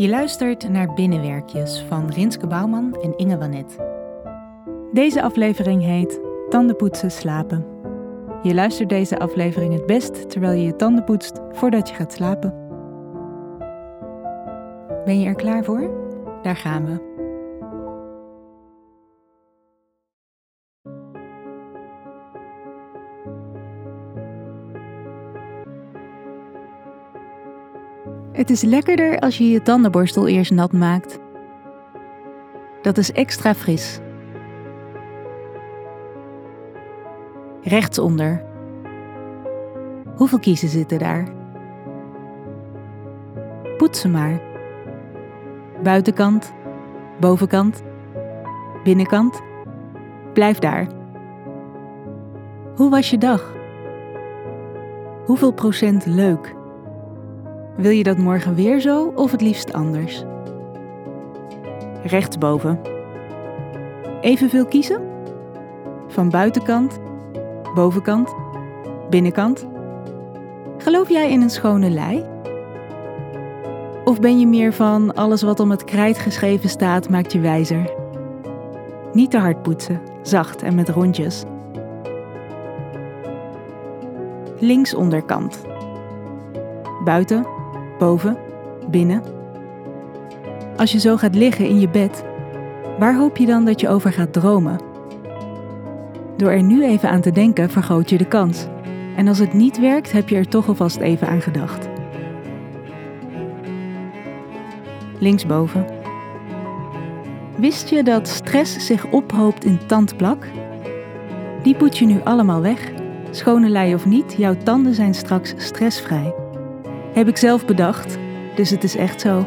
Je luistert naar Binnenwerkjes van Rinske Bouwman en Inge Wanet. Deze aflevering heet Tandenpoetsen slapen. Je luistert deze aflevering het best terwijl je je tanden poetst voordat je gaat slapen. Ben je er klaar voor? Daar gaan we. Het is lekkerder als je je tandenborstel eerst nat maakt. Dat is extra fris. Rechtsonder. Hoeveel kiezen zitten daar? Poets ze maar. Buitenkant, bovenkant, binnenkant. Blijf daar. Hoe was je dag? Hoeveel procent leuk? Wil je dat morgen weer zo of het liefst anders? Rechtsboven. Evenveel kiezen? Van buitenkant, bovenkant, binnenkant? Geloof jij in een schone lei? Of ben je meer van alles wat om het krijt geschreven staat maakt je wijzer? Niet te hard poetsen, zacht en met rondjes. Links onderkant. Buiten, boven, binnen. Als je zo gaat liggen in je bed, waar hoop je dan dat je over gaat dromen? Door er nu even aan te denken vergroot je de kans. En als het niet werkt, heb je er toch alvast even aan gedacht. Linksboven. Wist je dat stress zich ophoopt in tandplak? Die poets je nu allemaal weg. Schone lei of niet, jouw tanden zijn straks stressvrij. Heb ik zelf bedacht, dus het is echt zo.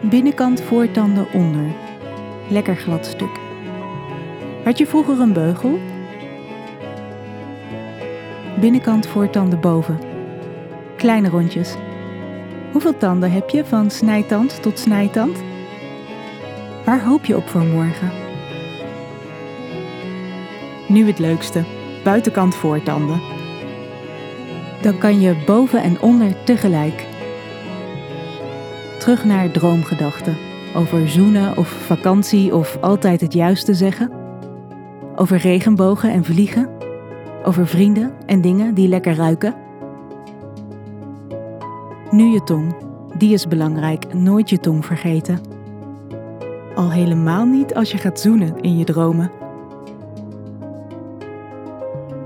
Binnenkant voortanden onder. Lekker glad stuk. Had je vroeger een beugel? Binnenkant voortanden boven. Kleine rondjes. Hoeveel tanden heb je van snijtand tot snijtand? Waar hoop je op voor morgen? Nu het leukste. Buitenkant voortanden dan kan je boven en onder tegelijk. Terug naar droomgedachten. Over zoenen of vakantie of altijd het juiste zeggen. Over regenbogen en vliegen. Over vrienden en dingen die lekker ruiken. Nu je tong. Die is belangrijk. Nooit je tong vergeten. Al helemaal niet als je gaat zoenen in je dromen.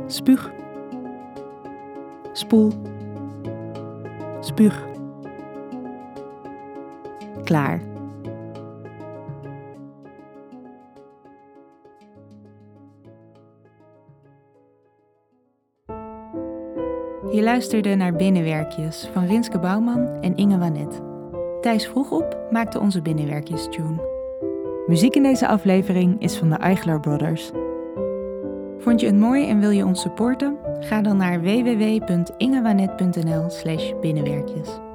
Spuug Spoel. Spuug. Klaar. Je luisterde naar Binnenwerkjes van Rinske Bouwman en Inge Wanet. Thijs vroeg op maakte onze Binnenwerkjes-tune. Muziek in deze aflevering is van de Eichler Brothers. Vond je het mooi en wil je ons supporten? Ga dan naar www.ingewanet.nl/binnenwerkjes.